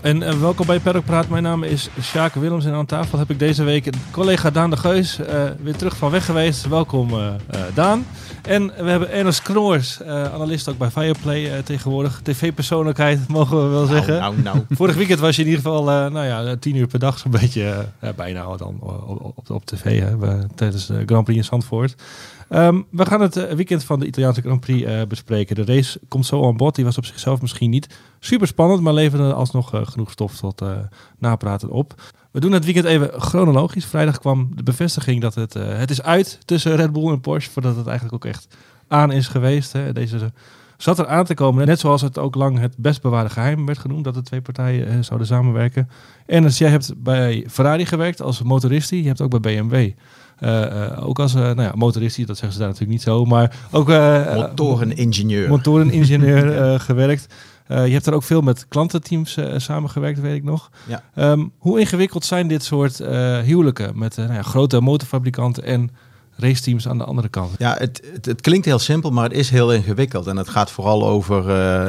En eh, welkom bij Paddock Praat. Mijn naam is Sjaak Willems en aan tafel heb ik deze week collega Daan de Geus eh, weer terug van weg geweest. Welkom eh, Daan. En we hebben Ernest Knoors, analist ook bij Fireplay tegenwoordig. TV-persoonlijkheid mogen we wel zeggen. Nou, nou, nou. Vorig weekend was je in ieder geval, nou ja, tien uur per dag zo'n beetje, bijna dan op, op, op tv hè, tijdens de Grand Prix in Zandvoort. Ehm, we gaan het eh, weekend van de Italiaanse Grand Prix eh, bespreken. De race komt zo aan bod. Die was op zichzelf misschien niet super spannend, maar leverde alsnog eh, genoeg stof tot napraten op. We doen het weekend even chronologisch. Vrijdag kwam de bevestiging dat het, het is uit tussen Red Bull en Porsche, voordat het eigenlijk ook echt aan is geweest. Hè. Deze zat er aan te komen. Net zoals het ook lang het best bewaarde geheim werd genoemd, dat de twee partijen zouden samenwerken. En dus jij hebt bij Ferrari gewerkt als motoristie, je hebt ook bij BMW. Eh, eh, ook als uh, nou ja, motoristie, dat zeggen ze daar natuurlijk niet zo, maar ook Motoreningenieur. motoreningenieur uh, gewerkt. Uh, je hebt er ook veel met klantenteams uh, samengewerkt, weet ik nog. Ja. Um, hoe ingewikkeld zijn dit soort uh, huwelijken met nou ja, grote motorfabrikanten en raceteams aan de andere kant? Ja, het, het, het, klinkt heel simpel, maar het is heel ingewikkeld. En het gaat vooral over,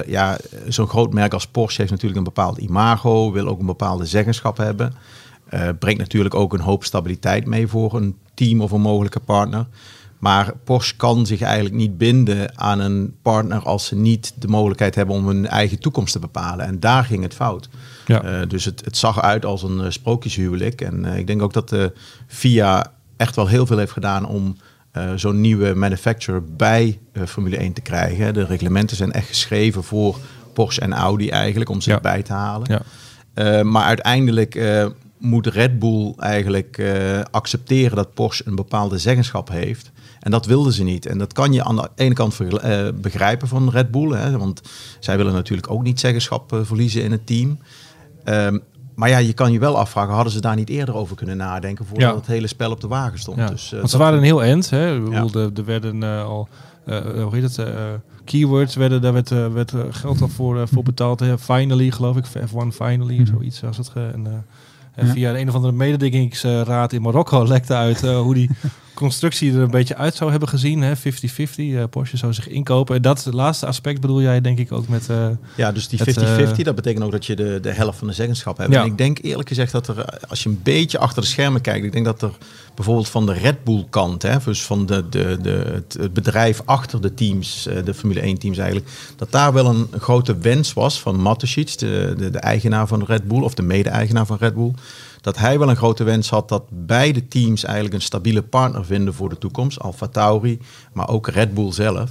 ja, zo'n groot merk als Porsche heeft natuurlijk een bepaald imago, wil ook een bepaalde zeggenschap hebben. Brengt natuurlijk ook een hoop stabiliteit mee voor een team of een mogelijke partner. Maar Porsche kan zich eigenlijk niet binden aan een partner als ze niet de mogelijkheid hebben om hun eigen toekomst te bepalen. En daar ging het fout. Ja. Uh, dus het, het, zag uit als een uh, sprookjeshuwelijk. En uh, ik denk ook dat de FIA echt wel heel veel heeft gedaan om zo'n nieuwe manufacturer bij Formule 1 te krijgen. De reglementen zijn echt geschreven voor Porsche en Audi eigenlijk om ze ja. erbij te halen. Ja. maar uiteindelijk moet Red Bull eigenlijk uh, accepteren dat Porsche een bepaalde zeggenschap heeft. En dat wilden ze niet. En dat kan je aan de ene kant uh, begrijpen van Red Bull. Hè, want zij willen natuurlijk ook niet zeggenschap uh, verliezen in het team. Um, maar ja, je kan je wel afvragen, hadden ze daar niet eerder over kunnen nadenken voordat ja. het hele spel op de wagen stond? Ja. Dus, want ze waren een heel end. Hè? Ja. er werden al, hoe heet het, keywords, werden, daar werd, werd geld al voor, voor betaald. Hè? Finally, geloof ik, F1 Finally, Mhm. mm. zoiets was het. En, en ja. via een of andere mededingingsraad in Marokko lekte uit uh, hoe die constructie er een beetje uit zou hebben gezien. 50-50, uh, Porsche zou zich inkopen. En dat laatste aspect bedoel jij denk ik ook met... Uh, ja, dus die 50-50, het, dat betekent ook dat je de, de helft van de zeggenschap hebt. Ja. En ik denk eerlijk gezegd dat er, als je een beetje achter de schermen kijkt... ik denk dat er bijvoorbeeld van de Red Bull kant... Hè, dus van de, de, de, het bedrijf achter de teams, eh, de Formule 1 teams eigenlijk... dat daar wel een, een grote wens was van Mateschitz, de, de, de eigenaar van Red Bull... of de mede-eigenaar van Red Bull dat hij wel een grote wens had dat beide teams eigenlijk een stabiele partner vinden voor de toekomst. Alfa Tauri, maar ook Red Bull zelf.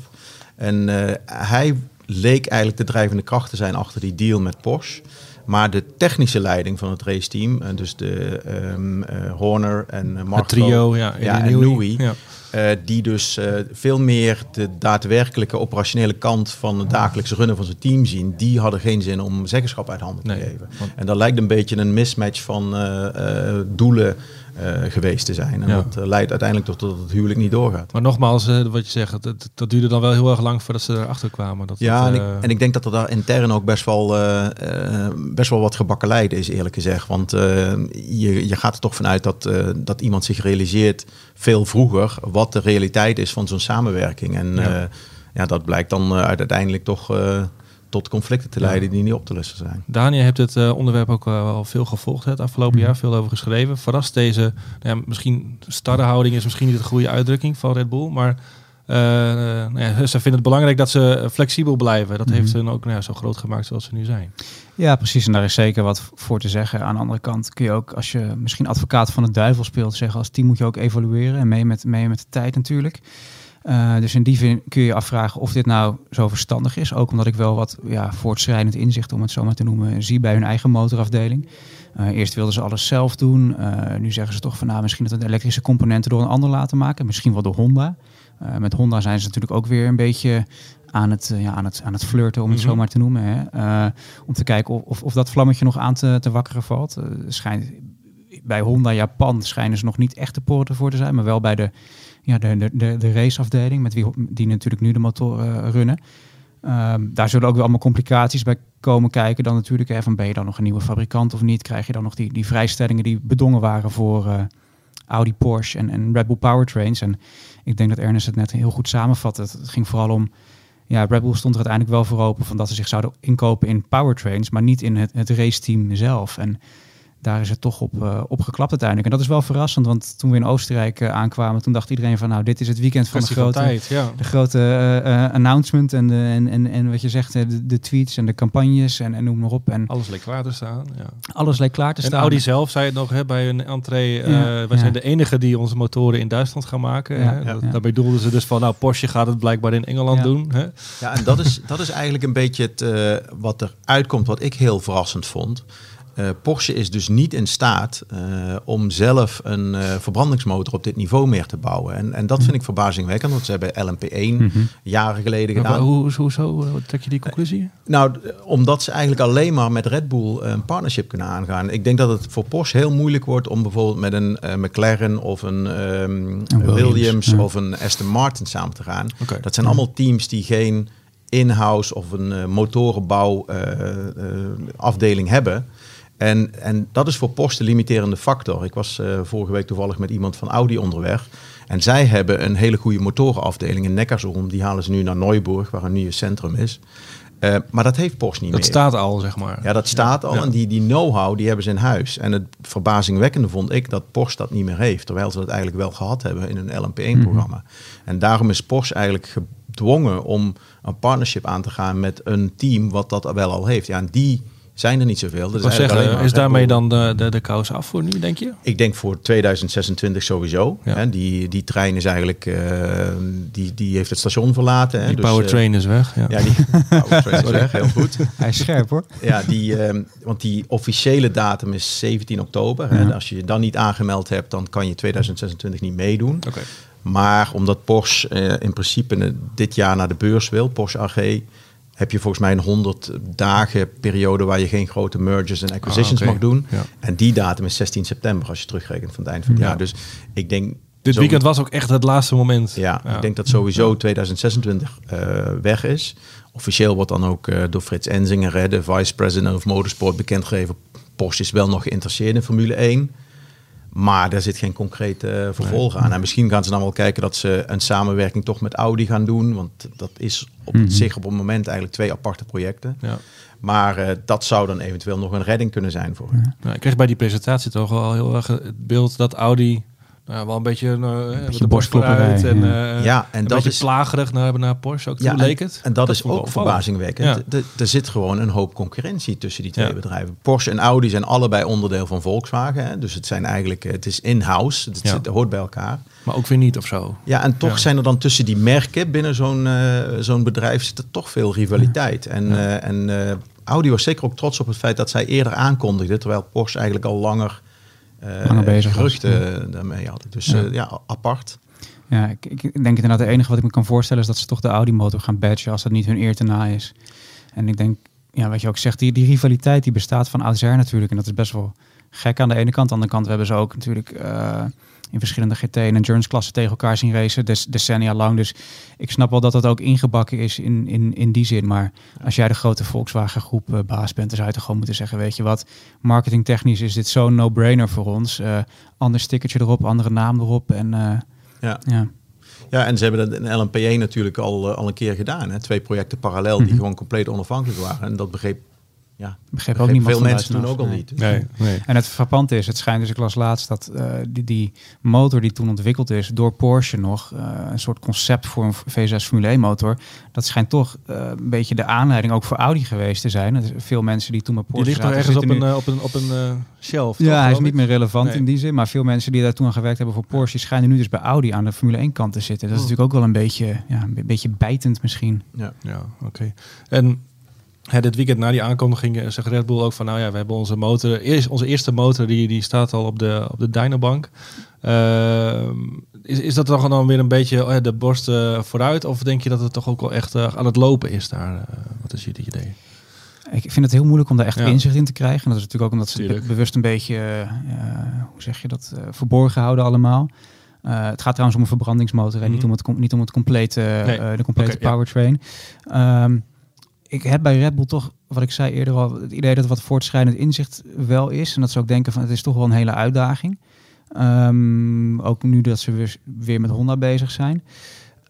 En uh, hij leek eigenlijk de drijvende kracht te zijn achter die deal met Porsche. Maar de technische leiding van het raceteam, dus de um, uh, Horner en Marco, het trio, ja, ja en Newey, ja. Uh, die dus uh, veel meer de daadwerkelijke operationele kant van het dagelijkse runnen van zijn team zien, die hadden geen zin om zeggenschap uit handen te nee, geven. Want... En dat lijkt een beetje een mismatch van uh, doelen geweest te zijn. En ja. dat leidt uiteindelijk tot dat het huwelijk niet doorgaat. Maar nogmaals, wat je zegt, dat, dat, duurde dan wel heel erg lang voordat ze erachter kwamen. Dat ja, het, en, ik, en ik denk dat er daar intern ook best wel, best wel wat gebakkeleid is, eerlijk gezegd. Want je, je gaat er toch vanuit dat, dat iemand zich realiseert veel vroeger wat de realiteit is van zo'n samenwerking. En ja. Ja, dat blijkt dan uiteindelijk toch tot conflicten te leiden ja. die niet op te lossen zijn. Daniel, je hebt het onderwerp ook wel veel gevolgd het afgelopen Mhm. jaar, veel over geschreven. Verrast deze, nou ja, misschien starre houding is misschien niet de goede uitdrukking van Red Bull, maar uh, nou ja, ze vinden het belangrijk dat ze flexibel blijven. Dat mm -hmm. heeft hun ook nou ja, zo groot gemaakt zoals ze nu zijn. Ja, precies. En daar is zeker wat voor te zeggen. Aan de andere kant kun je ook, als je misschien advocaat van de duivel speelt, zeggen als team moet je ook evalueren en mee met, mee met de tijd natuurlijk. Uh, dus in die zin kun je je afvragen of dit nou zo verstandig is. Ook omdat ik wel wat ja, voortschrijdend inzicht, om het zo maar te noemen, zie bij hun eigen motorafdeling. Uh, eerst wilden ze alles zelf doen. Uh, nu zeggen ze toch van nou, misschien dat we de elektrische componenten door een ander laten maken. Misschien wel door Honda. Met Honda zijn ze natuurlijk ook weer een beetje aan het, ja, aan het, aan het flirten, om het mm -hmm. zo maar te noemen. Hè? Om te kijken of, of, of, dat vlammetje nog aan te, te wakkeren valt. schijnt, bij Honda Japan schijnen ze nog niet echt de poorten voor te zijn, maar wel bij de, ja, de, de, de, de raceafdeling, met wie die natuurlijk nu de motoren runnen. Um, daar zullen ook wel allemaal complicaties bij komen kijken. Dan natuurlijk, hè, van ben je dan nog een nieuwe fabrikant of niet? Krijg je dan nog die, die vrijstellingen die bedongen waren voor uh, Audi, Porsche en, en Red Bull Powertrains? En ik denk dat Ernest het net heel goed samenvat. Het, het ging vooral om ja, Red Bull stond er uiteindelijk wel voor open van dat ze zich zouden inkopen in powertrains, maar niet in het, het raceteam zelf. En daar is het toch op, uh, opgeklapt uiteindelijk. En dat is wel verrassend, want toen we in Oostenrijk uh, aankwamen, toen dacht iedereen van nou, dit is het weekend van de grote, tijd, ja. de grote uh, announcement en, de, en, en, en wat je zegt, de, de, tweets en de campagnes en, en noem maar op. En alles leek klaar te staan. Ja. Alles leek klaar te en staan. Audi zelf zei het nog hè, bij een entree, ja, wij zijn de enige die onze motoren in Duitsland gaan maken. Hè? Dat, daarbij doelden ze dus van nou, Porsche gaat het blijkbaar in Engeland doen. Hè? Ja, en dat is, dat is eigenlijk een beetje het, wat er uitkomt, wat ik heel verrassend vond. Uh, Porsche is dus niet in staat uh, om zelf een uh, verbrandingsmotor op dit niveau meer te bouwen. En, en dat vind ik verbazingwekkend, want ze hebben LMP1 mm -hmm. jaren geleden maar, gedaan. Hoe, hoezo trek je die conclusie? nou, omdat ze eigenlijk alleen maar met Red Bull een partnership kunnen aangaan. Ik denk dat het voor Porsche heel moeilijk wordt om bijvoorbeeld met een McLaren of een, um, een Williams, Williams ja. of een Aston Martin samen te gaan. Okay. Dat zijn allemaal teams die geen in-house of een motorenbouw afdeling hebben. En, en dat is voor Porsche de limiterende factor. Ik was uh, vorige week toevallig met iemand van Audi onderweg. En zij hebben een hele goede motorenafdeling in Neckarsulm. Die halen ze nu naar Neuburg, waar een nieuw centrum is. Uh, maar dat heeft Porsche niet dat meer. Dat staat al, zeg maar. Ja, dat staat al. Ja. En die, die know-how, die hebben ze in huis. En het verbazingwekkende vond ik dat Porsche dat niet meer heeft. Terwijl ze dat eigenlijk wel gehad hebben in een LMP1-programma. Mm -hmm. En daarom is Porsche eigenlijk gedwongen om een partnership aan te gaan met een team wat dat wel al heeft. Ja, en die zijn er niet zoveel. Dat is, zeggen, is daarmee dan de, de, de kous af voor nu, denk je? Ik denk voor 2026 sowieso. Ja. Hè, die, die trein is eigenlijk, uh, die, die heeft het station verlaten. Hè, die dus, powertrain uh, is weg. Ja, ja die powertrain is weg, heel goed. Hij is scherp hoor. Ja, die, uh, want die officiële datum is 17 oktober. Ja. Hè, als je je dan niet aangemeld hebt, dan kan je 2026 niet meedoen. Okay. Maar omdat Porsche uh, in principe dit jaar naar de beurs wil, Porsche AG heb je volgens mij een 100 dagen periode waar je geen grote mergers en acquisitions ah, okay. mag doen. Ja. En die datum is 16 september als je terugrekent van het eind van het ja. jaar. Dus ik denk... Dit zo, weekend was ook echt het laatste moment. Ja, ja. ik denk dat sowieso 2026 uh, weg is. Officieel wordt dan ook uh, door Frits Enzinger, de vice president of motorsport, bekendgegeven. Porsche is wel nog geïnteresseerd in Formule 1. Maar daar zit geen concreet uh, vervolg nee. aan. En misschien gaan ze dan wel kijken dat ze een samenwerking toch met Audi gaan doen. Want dat is op Mhm. zich op het moment eigenlijk twee aparte projecten. Ja. Maar uh, dat zou dan eventueel nog een redding kunnen zijn voor hen. Ja, ik kreeg bij die presentatie toch wel heel erg het beeld dat Audi nou, wel een beetje, uh, een beetje de borst vooruit en, ja. uh, ja, en een dat beetje is plagerig naar, naar Porsche ook toe, ja, leek en, het. En dat, dat is ook verbazingwekkend. Ja. Er zit gewoon een hoop concurrentie tussen die twee Ja. bedrijven. Porsche en Audi zijn allebei onderdeel van Volkswagen. Hè? Dus het zijn eigenlijk, het is in-house. Het, Ja. zit- hoort bij elkaar. Maar ook weer niet of zo. Ja, en toch Ja. zijn er dan tussen die merken binnen zo'n eh, zo'n bedrijf zit er toch veel rivaliteit. En, Ja. eh, en eh, Audi was zeker ook trots op het feit dat zij eerder aankondigde, terwijl Porsche eigenlijk al langer, eh, Langer bezig was. geruchten daarmee had. Dus Ja. ja, ja apart. Ja, ik, ik denk inderdaad, het enige wat ik me kan voorstellen is dat ze toch de Audi-motor gaan badgen als dat niet hun eer te na is. En ik denk, ja, wat je ook zegt, die, die rivaliteit die bestaat van oudsher natuurlijk. En dat is best wel gek aan de ene kant. Aan de andere kant hebben ze ook natuurlijk eh, in verschillende GT en endurance klassen tegen elkaar zien racen, des, decennia lang. Dus ik snap wel dat dat ook ingebakken is in, in, in die zin. Maar als jij de grote Volkswagen groep eh, baas bent, dan zou je toch gewoon moeten zeggen, weet je wat, marketingtechnisch is dit zo'n no-brainer voor ons. Eh ander stickertje erop, andere naam erop en eh, Ja. ja. Ja, en ze hebben dat in LMP1 natuurlijk al, al een keer gedaan. Hè? Twee projecten parallel die Mhm. gewoon compleet onafhankelijk waren. En dat begreep, ja, Begreep ook niemand veel van mensen toen buitenaf. ook al Nee. niet. Nee, nee. En het frappante is, het schijnt dus, ik las laatst dat eh, die, die motor die toen ontwikkeld is door Porsche nog, eh, een soort concept voor een V6 Formule 1 motor, dat schijnt toch eh, een beetje de aanleiding ook voor Audi geweest te zijn. Er zijn veel mensen die toen met Die Porsche ligt toch zaten, ergens op een, op een, op een shelf. toch, ja, hij is niet meer relevant Nee. in die zin, maar veel mensen die daar toen aan gewerkt hebben voor Porsche, die schijnen nu dus bij Audi aan de Formule 1 kant te zitten. Dat is Oh. natuurlijk ook wel een beetje, ja, een beetje bijtend misschien. Ja. Ja, oké. En hè, dit weekend na die aankondiging eh, zegt Red Bull ook van, nou ja, we hebben onze motor, eerst, onze eerste motor, die, die staat al op de, op de dynobank. Ehm, is, is dat toch dan weer een beetje oh ja, de borst eh, vooruit? Of denk je dat het toch ook wel echt eh, aan het lopen is daar? Eh, wat is jullie idee? Ik vind het heel moeilijk om daar echt Ja. inzicht in te krijgen. En dat is natuurlijk ook omdat ze Tuurlijk. bewust een beetje, eh, eh, hoe zeg je dat, eh, verborgen houden allemaal. Eh, het gaat trouwens om een verbrandingsmotor en niet Mhm. om het, niet om het complete, Nee. eh, de complete ja. powertrain. Ik heb bij Red Bull toch, wat ik zei eerder al, het idee dat wat voortschrijdend inzicht wel is. En dat ze ook denken van het is toch wel een hele uitdaging. Ehm, ook nu dat ze weer, weer met Honda bezig zijn.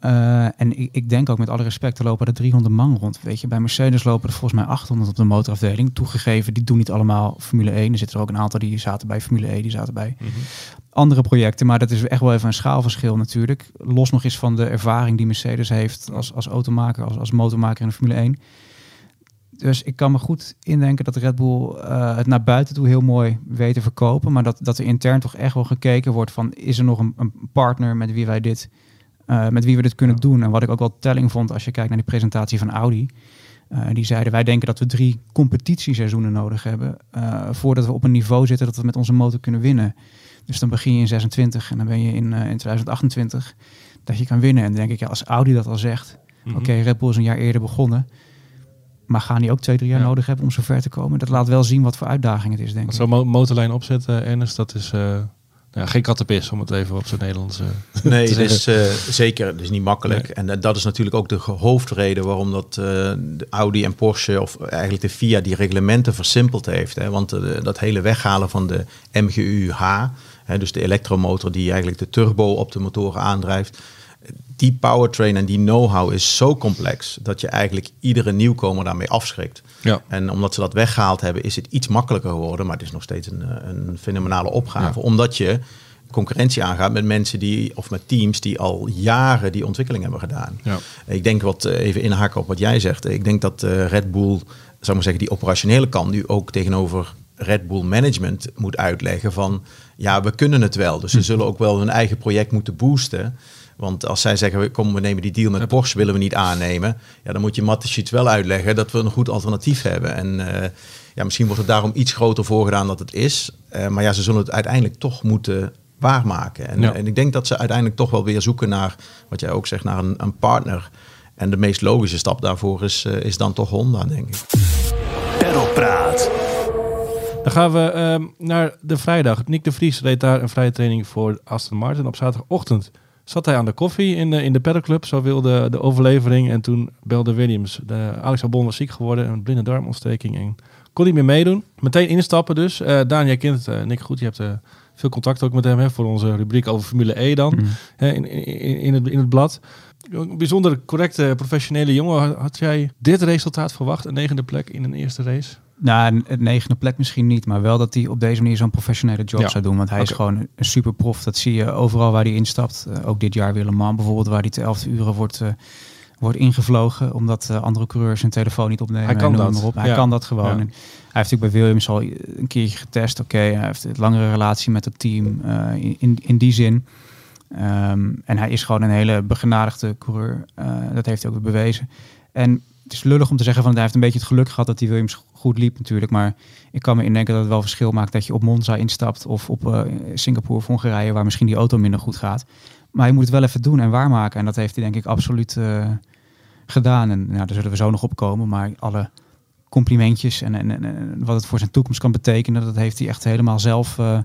Uh, en ik, ik, denk ook met alle respect, er lopen er 300 man rond. Weet je, bij Mercedes lopen er volgens mij 800 op de motorafdeling. Toegegeven, die doen niet allemaal Formule 1. Er zitten er ook een aantal die zaten bij Formule E, die zaten bij mm -hmm. andere projecten. Maar dat is echt wel even een schaalverschil natuurlijk. Los nog eens van de ervaring die Mercedes heeft als, als automaker, als, als motormaker in de Formule 1. Dus ik kan me goed indenken dat Red Bull uh, het naar buiten toe heel mooi weet te verkopen. Maar dat, dat er intern toch echt wel gekeken wordt van... is er nog een, een partner met wie wij dit uh, met wie we dit kunnen doen. En wat ik ook wel telling vond als je kijkt naar die presentatie van Audi. Uh, die zeiden wij denken dat we drie competitieseizoenen nodig hebben voordat we op een niveau zitten dat we met onze motor kunnen winnen. Dus dan begin je in 26 en dan ben je in, in 2028 dat je kan winnen. En dan denk ik, ja, als Audi dat al zegt, mm -hmm. oké, okay, Red Bull is een jaar eerder begonnen. Maar gaan die ook twee, drie jaar ja. nodig hebben om zover te komen? Dat laat wel zien wat voor uitdaging het is, denk ik. Zo'n mo motorlijn opzetten, Ernest, dat is... Ja, geen kattenpis, om het even op zijn Nederlands uh, Nee, het is uh, zeker het is niet makkelijk. Nee. En uh, dat is natuurlijk ook de hoofdreden waarom dat de Audi en Porsche, of eigenlijk de FIA, die reglementen versimpeld heeft. Hè? Want dat hele weghalen van de MGU-H, hè, dus de elektromotor die eigenlijk de turbo op de motoren aandrijft, die powertrain en die know-how is zo complex dat je eigenlijk iedere nieuwkomer daarmee afschrikt. Ja. En omdat ze dat weggehaald hebben, is het iets makkelijker geworden. Maar het is nog steeds een, een fenomenale opgave. Ja. Omdat je concurrentie aangaat met mensen die, of met teams die al jaren die ontwikkeling hebben gedaan. Ja. Ik denk wat even inhaken op wat jij zegt. Ik denk dat uh, Red Bull, zou maar zeggen, die operationele kant nu ook tegenover Red Bull management moet uitleggen van ja, we kunnen het wel. Dus ze hm. zullen ook wel hun eigen project moeten boosten. Want als zij zeggen, kom, we nemen die deal met Porsche, willen we niet aannemen. Ja, dan moet je Mateschitz wel uitleggen dat we een goed alternatief hebben. En uh, ja, misschien wordt het daarom iets groter voorgedaan dat het is. Uh, maar ja, ze zullen het uiteindelijk toch moeten waarmaken. En, ja. en, ik denk dat ze uiteindelijk toch wel weer zoeken naar, wat jij ook zegt, naar een, een partner. En de meest logische stap daarvoor is, uh, is dan toch Honda, denk ik. Perlpraat. Dan gaan we uh, naar de vrijdag. Nick de Vries reed daar een vrije training voor Aston Martin op zaterdagochtend zat hij aan de koffie in de, in de. Zo wilde de overlevering. En toen belde Williams. De, Alex Albon was ziek geworden. Een blinde darmontsteking. En kon niet meer meedoen. Meteen instappen dus. Uh, Daan, jij kent het uh, Nick goed. Je hebt uh, veel contact ook met hem. Hè, voor onze rubriek over Formule E dan. Mm. Hè, in, in, in, het, in het blad. Een bijzonder correcte professionele jongen. Had jij dit resultaat verwacht? Een negende plek in een eerste race? Nou, het negende plek misschien niet, maar wel dat hij op deze manier zo'n professionele job ja. zou doen. Want hij okay. is gewoon een super prof. Dat zie je overal waar hij instapt. Uh, ook dit jaar weer Le Mans bijvoorbeeld, waar hij te 11 uren wordt, uh, wordt ingevlogen. Omdat uh, andere coureurs zijn telefoon niet opnemen. Hij kan dat. Op. Hij ja. kan dat gewoon. Ja. hij heeft natuurlijk bij Williams al een keertje getest. Oké, okay, hij heeft een langere relatie met het team in, in die zin. Um, en hij is gewoon een hele begenadigde coureur. dat heeft hij ook bewezen. En het is lullig om te zeggen van hij heeft een beetje het geluk gehad dat hij Williams goed liep natuurlijk. Maar ik kan me indenken dat het wel verschil maakt dat je op Monza instapt of op uh, Singapore of Hongarije waar misschien die auto minder goed gaat. Maar je moet het wel even doen en waarmaken. En dat heeft hij denk ik absoluut uh, gedaan. En nou, daar zullen we zo nog op komen. Maar alle complimentjes en, en, en, wat het voor zijn toekomst kan betekenen, dat heeft hij echt helemaal zelf... Uh,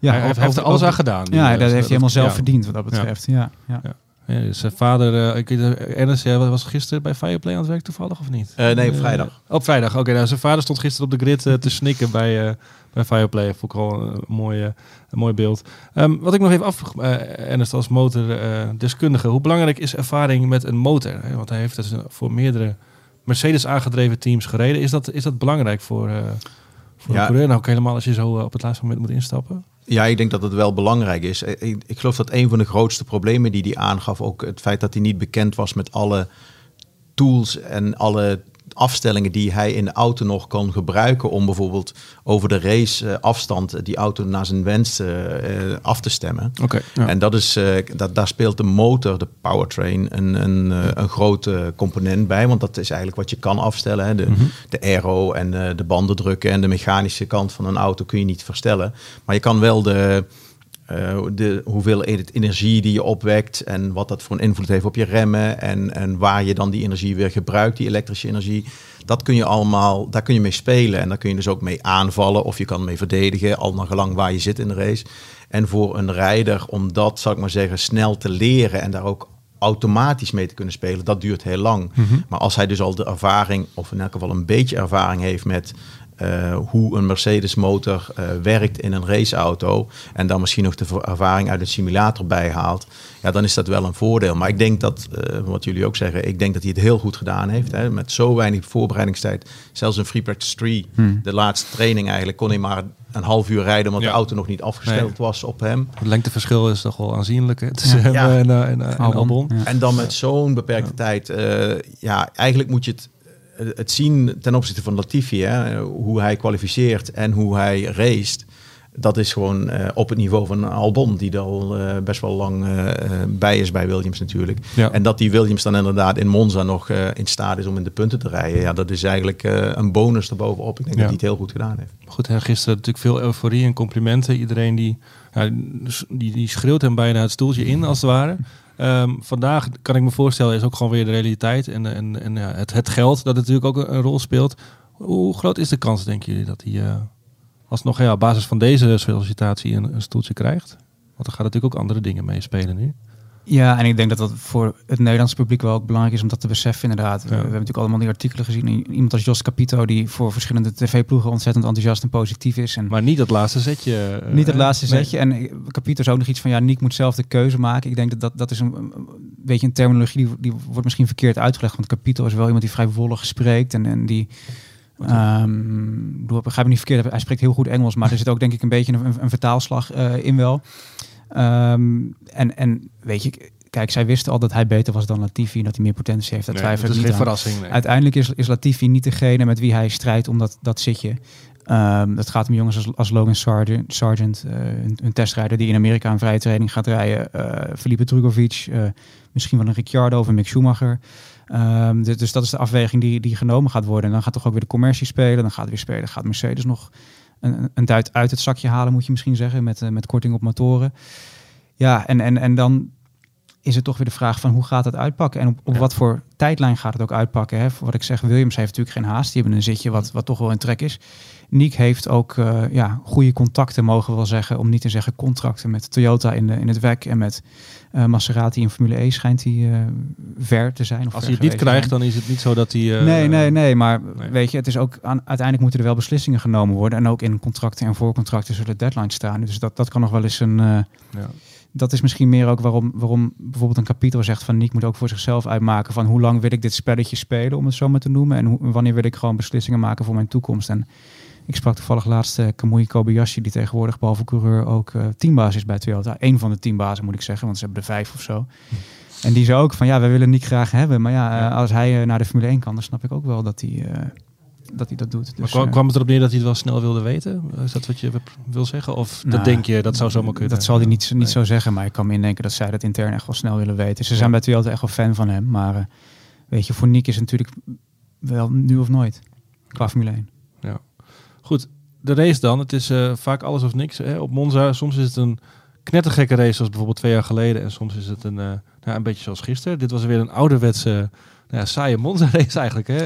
ja, hij heeft er alles aan gedaan. Ja, dat, dat heeft hij helemaal zelf ja. verdiend wat dat betreft. ja. ja. ja. Ja, zijn vader, uh, ik Ernest, jij was gisteren bij Fireplay aan het werk toevallig of niet? Uh, nee, op vrijdag. Uh, op vrijdag, oké. Okay, nou, zijn vader stond gisteren op de grid te snikken bij, bij Fireplay. Vond ik al een, mooie, een mooi beeld. Um, wat ik nog even afvroeg, Ernest, als motordeskundige. hoe belangrijk is ervaring met een motor? Hè? Want hij heeft dus voor meerdere Mercedes aangedreven teams gereden. Is dat, is dat belangrijk voor, voor ja. een coureur? Nou, ook helemaal als je zo op het laatste moment moet instappen? Ja, ik denk dat het wel belangrijk is. Ik, ik, geloof dat een van de grootste problemen die hij aangaf, ook het feit dat hij niet bekend was met alle tools en alle afstellingen die hij in de auto nog kan gebruiken om bijvoorbeeld over de race uh, afstand die auto naar zijn wens uh, af te stemmen. Okay, ja. En dat is, dat, daar speelt de motor, de powertrain, een, een, een grote component bij. Want dat is eigenlijk wat je kan afstellen. Hè. De, mm -hmm. de aero en de bandendrukken en de mechanische kant van een auto kun je niet verstellen. Maar je kan wel de uh, de hoeveel energie die je opwekt en wat dat voor een invloed heeft op je remmen en, en waar je dan die energie weer gebruikt, die elektrische energie. Dat kun je allemaal, daar kun je mee spelen en daar kun je dus ook mee aanvallen of je kan mee verdedigen, al naar gelang waar je zit in de race. En voor een rijder om dat, zal ik maar zeggen, snel te leren en daar ook automatisch mee te kunnen spelen, dat duurt heel lang. Mm -hmm. Maar als hij dus al de ervaring, of in elk geval een beetje ervaring heeft met eh, hoe een Mercedes motor eh, werkt in een raceauto en dan misschien nog de ervaring uit een simulator bijhaalt, ja, dan is dat wel een voordeel. Maar ik denk dat, eh, wat jullie ook zeggen, ik denk dat hij het heel goed gedaan heeft. Hè, met zo weinig voorbereidingstijd. Zelfs in Free Practice 3, de laatste training eigenlijk, kon hij maar een half uur rijden omdat Ja. de auto nog niet afgesteld Nee. was op hem. Het lengteverschil is toch wel aanzienlijk hè, tussen Ja. hem Ja. en, en, en Albon. En dan met zo'n beperkte tijd. eh, ja, eigenlijk moet je het, het zien ten opzichte van Latifi. Hè, hoe hij kwalificeert en hoe hij raced. Dat is gewoon eh, op het niveau van Albon, die er al eh, best wel lang eh, eh, bij is bij Williams natuurlijk. Ja. En dat die Williams dan inderdaad in Monza nog eh, in staat is om in de punten te rijden. Ja, dat is eigenlijk eh, een bonus erbovenop. Ik denk Ja. dat hij het heel goed gedaan heeft. Goed, hè, gisteren natuurlijk veel euforie en complimenten. Iedereen die, ja, die, die schreeuwt hem bijna het stoeltje in, als het ware. Ehm, vandaag kan ik me voorstellen, is ook gewoon weer de realiteit. En, en, en ja, het, het geld dat natuurlijk ook een, rol speelt. Hoe groot is de kans, denken jullie, dat hij eh, alsnog ja, op basis van deze sollicitatie een, een stoeltje krijgt? Want er gaan natuurlijk ook andere dingen meespelen nu. Ja, en ik denk dat dat voor het Nederlandse publiek wel ook belangrijk is om dat te beseffen inderdaad. We, we hebben natuurlijk allemaal die artikelen gezien. Iemand als Jos Capito die voor verschillende tv-ploegen ontzettend enthousiast en positief is. En Maar niet dat laatste zetje. eh, niet het laatste nee. zetje. En eh, Capito is ook nog iets van, ja, Niek moet zelf de keuze maken. Ik denk dat dat, dat is een, een beetje een terminologie die, die wordt misschien verkeerd uitgelegd. Want Capito is wel iemand die vrij wollig spreekt en, en die... Um, ik begrijp me niet verkeerd, hij spreekt heel goed Engels, maar er zit ook denk ik een beetje een, een vertaalslag eh, in wel. Ehm, en, en weet je, kijk, zij wisten al dat hij beter was dan Latifi en dat hij meer potentie heeft. Dat Nee, twijfel dat ik is niet geen aan. verrassing. nee. Uiteindelijk is, is Latifi niet degene met wie hij strijdt om dat, dat zitje. Ehm dat gaat om jongens als, als Logan Sargent, Sargent eh, een, een testrijder die in Amerika een vrije training gaat rijden. eh Felipe Drugovic, eh, misschien wel een Ricciardo of een Mick Schumacher. Ehm, dus, dus dat is de afweging die, die genomen gaat worden. En dan gaat toch ook weer de commercie spelen. Dan gaat het weer spelen. Gaat Mercedes nog een, een duit uit het zakje halen, moet je misschien zeggen, met, eh, met korting op motoren. Ja, en, en, en dan is het toch weer de vraag van hoe gaat het uitpakken en op, op Ja. wat voor tijdlijn gaat het ook uitpakken. Hè? Voor Wat ik zeg, Williams heeft natuurlijk geen haast. Die hebben een zitje wat, wat toch wel in trek is. Niek heeft ook eh, ja, goede contacten, mogen we wel zeggen, om niet te zeggen contracten met Toyota in, de, in het WEC en met eh, Maserati in Formule E schijnt hij eh, ver te zijn. Of Als hij het niet krijgt, zijn. dan is het niet zo dat hij... eh, nee, nee, nee. Maar nee. weet je, het is ook aan, uiteindelijk moeten er wel beslissingen genomen worden. En ook in contracten en voorcontracten zullen deadlines staan. Dus dat, dat kan nog wel eens een. Ja. dat is misschien meer ook waarom, waarom bijvoorbeeld een kapitaal zegt van Nick moet ook voor zichzelf uitmaken van hoe lang wil ik dit spelletje spelen, om het zo maar te noemen. En hoe, wanneer wil ik gewoon beslissingen maken voor mijn toekomst. En ik sprak toevallig laatst eh, Kamui Kobayashi, die tegenwoordig behalve coureur ook eh, teambaas is bij Toyota. Eén van de teambazen moet ik zeggen, want ze hebben er vijf of zo. En die zei ook van ja, wij willen Nick graag hebben. Maar ja, Ja. eh, als hij naar de Formule 1 kan, dan snap ik ook wel dat hij, dat, hij dat doet. Maar Dus, kwam, eh, kwam het erop neer dat hij het wel snel wilde weten? Is dat wat je wil zeggen? Of dat Nou, denk je, dat zou zomaar kunnen? Dat zal hij niet, niet Nee. zo zeggen, maar ik kan me indenken dat zij dat intern echt wel snel willen weten. Ze zijn Ja. bij Toyota echt wel fan van hem, maar weet je, voor Nick is het natuurlijk wel nu of nooit qua Formule 1. Goed, de race dan. Het is eh, vaak alles of niks. Hè? Op Monza, soms is het een knettergekke race, zoals bijvoorbeeld twee jaar geleden. En soms is het een, eh, nou, een beetje zoals gisteren. Dit was weer een ouderwetse, nou ja, saaie Monza-race eigenlijk. Hè?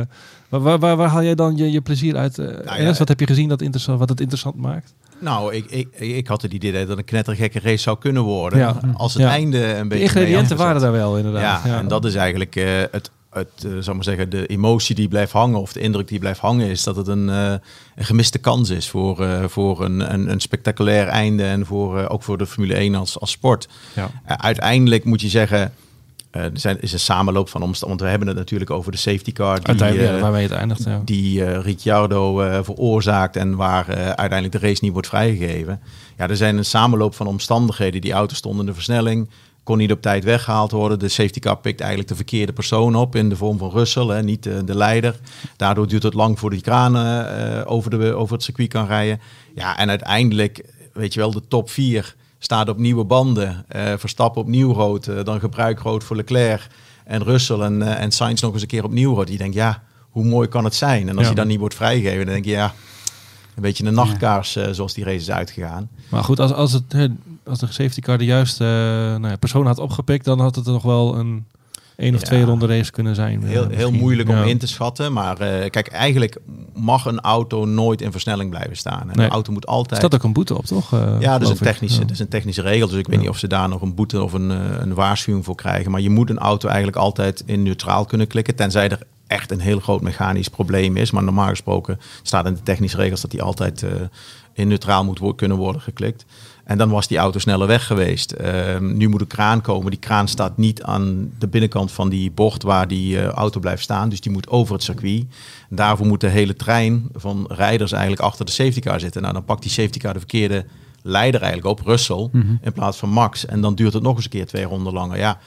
Eh, waar, waar, waar, waar haal jij dan je, je plezier uit? ja, Ernst? wat heb je gezien dat interessant, wat het interessant maakt? Nou, ik, ik, ik had het idee dat een knettergekke race zou kunnen worden. Ja. Als het Ja. einde een De beetje ingrediënten mee waren daar wel, inderdaad. Ja, en dat is eigenlijk het, het eh, zal maar zeggen, de emotie die blijft hangen of de indruk die blijft hangen, is dat het een, eh, een gemiste kans is voor, eh, voor een, een, een spectaculair einde en voor, eh, ook voor de Formule 1 als, als sport. Ja. Uiteindelijk moet je zeggen, er zijn, is een samenloop van omstandigheden. Want we hebben het natuurlijk over de safety car die, Uiteindelijk, ja, waarmee het eindigt. Ja. die Ricciardo veroorzaakt en waar uiteindelijk de race niet wordt vrijgegeven. Ja, er zijn een samenloop van omstandigheden. Die auto stond in de versnelling, kon niet op tijd weggehaald worden. De safety car pikt eigenlijk de verkeerde persoon op in de vorm van Russell, hè, niet de, de leider. Daardoor duurt het lang voor die kranen eh, over, de, over het circuit kan rijden. Ja, en uiteindelijk, weet je wel, de top 4 staat op nieuwe banden. Eh, Verstappen opnieuw rood, eh, dan gebruik rood voor Leclerc. En Russell en, eh, en Sainz nog eens een keer opnieuw rood. Die denkt, ja, hoe mooi kan het zijn? En als Ja. hij dan niet wordt vrijgegeven, dan denk je, ja, een beetje een nachtkaars eh, zoals die race is uitgegaan. Maar goed, als, als, het, als de safety car de juiste eh, nou ja, persoon had opgepikt, dan had het er nog wel een één of Ja. twee ronde race kunnen zijn. eh, Heel, heel moeilijk om Ja. in te schatten. Maar eh, kijk, eigenlijk mag een auto nooit in versnelling blijven staan. En Nee. Een auto moet altijd... staat ook een boete op, toch? Ja, dat is, een technische, Ja. dat is een technische regel. Dus ik weet niet of ze daar nog een boete of een, een waarschuwing voor krijgen. Maar je moet een auto eigenlijk altijd in neutraal kunnen klikken. Tenzij er echt een heel groot mechanisch probleem is. Maar normaal gesproken staat in de technische regels dat die altijd in neutraal moet wo kunnen worden geklikt. En dan was die auto sneller weg geweest. Ehm, nu moet een kraan komen. Die kraan staat niet aan de binnenkant van die bocht waar die uh, auto blijft staan. Dus die moet over het circuit. Daarvoor moet de hele trein van rijders eigenlijk achter de safety car zitten. Nou, dan pakt die safety car de verkeerde leider eigenlijk op, Russell, mm -hmm. in plaats van Max. En dan duurt het nog eens een keer twee ronden langer. Ja,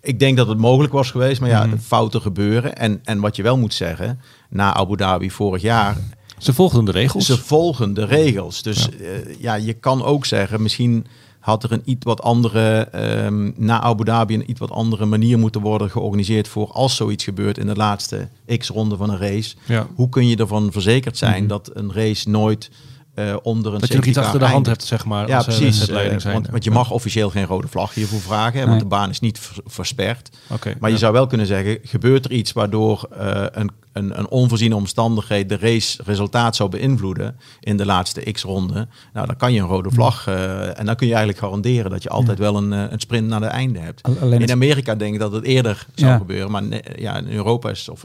ik denk dat het mogelijk was geweest, maar ja, mm -hmm. fouten gebeuren. En, en wat je wel moet zeggen, na Abu Dhabi vorig jaar ze volgen de regels. Ze volgen de regels. Dus ja, uh, ja je kan ook zeggen, misschien had er een iets wat andere, um, na Abu Dhabi, een iets wat andere manier moeten worden georganiseerd voor als zoiets gebeurt in de laatste x-ronde van een race. Ja. Hoe kun je ervan verzekerd zijn mm -hmm. dat een race nooit uh, onder een dat je nog iets achter de hand hebt, zeg maar. Ja, als, precies. Uh, uh, want, want, je mag officieel geen rode vlag hiervoor vragen, nee. want de baan is niet versperd. Okay, maar ja. je zou wel kunnen zeggen, gebeurt er iets waardoor een, een, een onvoorziene omstandigheid de race resultaat zou beïnvloeden in de laatste x-ronde, nou dan kan je een rode vlag en dan kun je eigenlijk garanderen dat je altijd ja. wel een, een sprint naar het einde hebt. Alleen in Amerika denk ik dat het eerder zou gebeuren, maar ne, ja, in Europa is of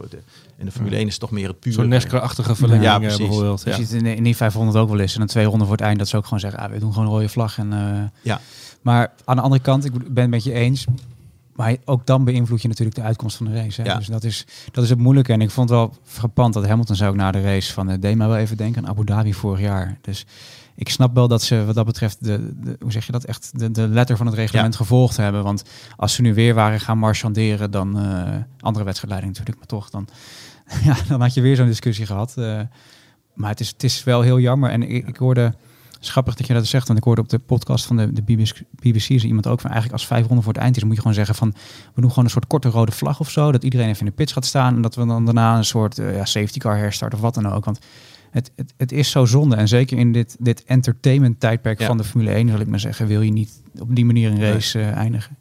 in de Formule 1 is toch meer het pure. Zo'n NASCAR-achtige verlenging Ja, ja, precies. bijvoorbeeld. Je Ja. ziet in, in die 500 ook wel eens. En dan twee ronden voor het eind dat ze ook gewoon zeggen, ah, we doen gewoon een rode vlag. En, eh, Ja. Maar aan de andere kant, ik ben het met je eens. Maar ook dan beïnvloed je natuurlijk de uitkomst van de race. Hè? Ja. Dus dat is, dat is het moeilijke. En ik vond het wel frappant dat Hamilton zou ook na de race van... Uh, deed mij wel even denken aan Abu Dhabi vorig jaar. Dus ik snap wel dat ze wat dat betreft... De, de, hoe zeg je dat? Echt de, de letter van het reglement Ja. gevolgd hebben. Want als ze nu weer waren gaan marchanderen... dan uh, andere wedstrijdleiding natuurlijk, maar toch... dan, ja, dan had je weer zo'n discussie gehad. Uh, maar het is, het is wel heel jammer. En ik, ik hoorde... Schappig dat je dat zegt, want ik hoorde op de podcast van de, de BBC, BBC is iemand ook van eigenlijk als vijf ronden voor het eind is, moet je gewoon zeggen van we doen gewoon een soort korte rode vlag of zo, dat iedereen even in de pits gaat staan en dat we dan daarna een soort uh, ja, safety car herstart of wat dan ook. Want het, het, het is zo zonde en zeker in dit, dit entertainment tijdperk Ja. van de Formule 1 zal ik maar zeggen, wil je niet op die manier een race uh, eindigen.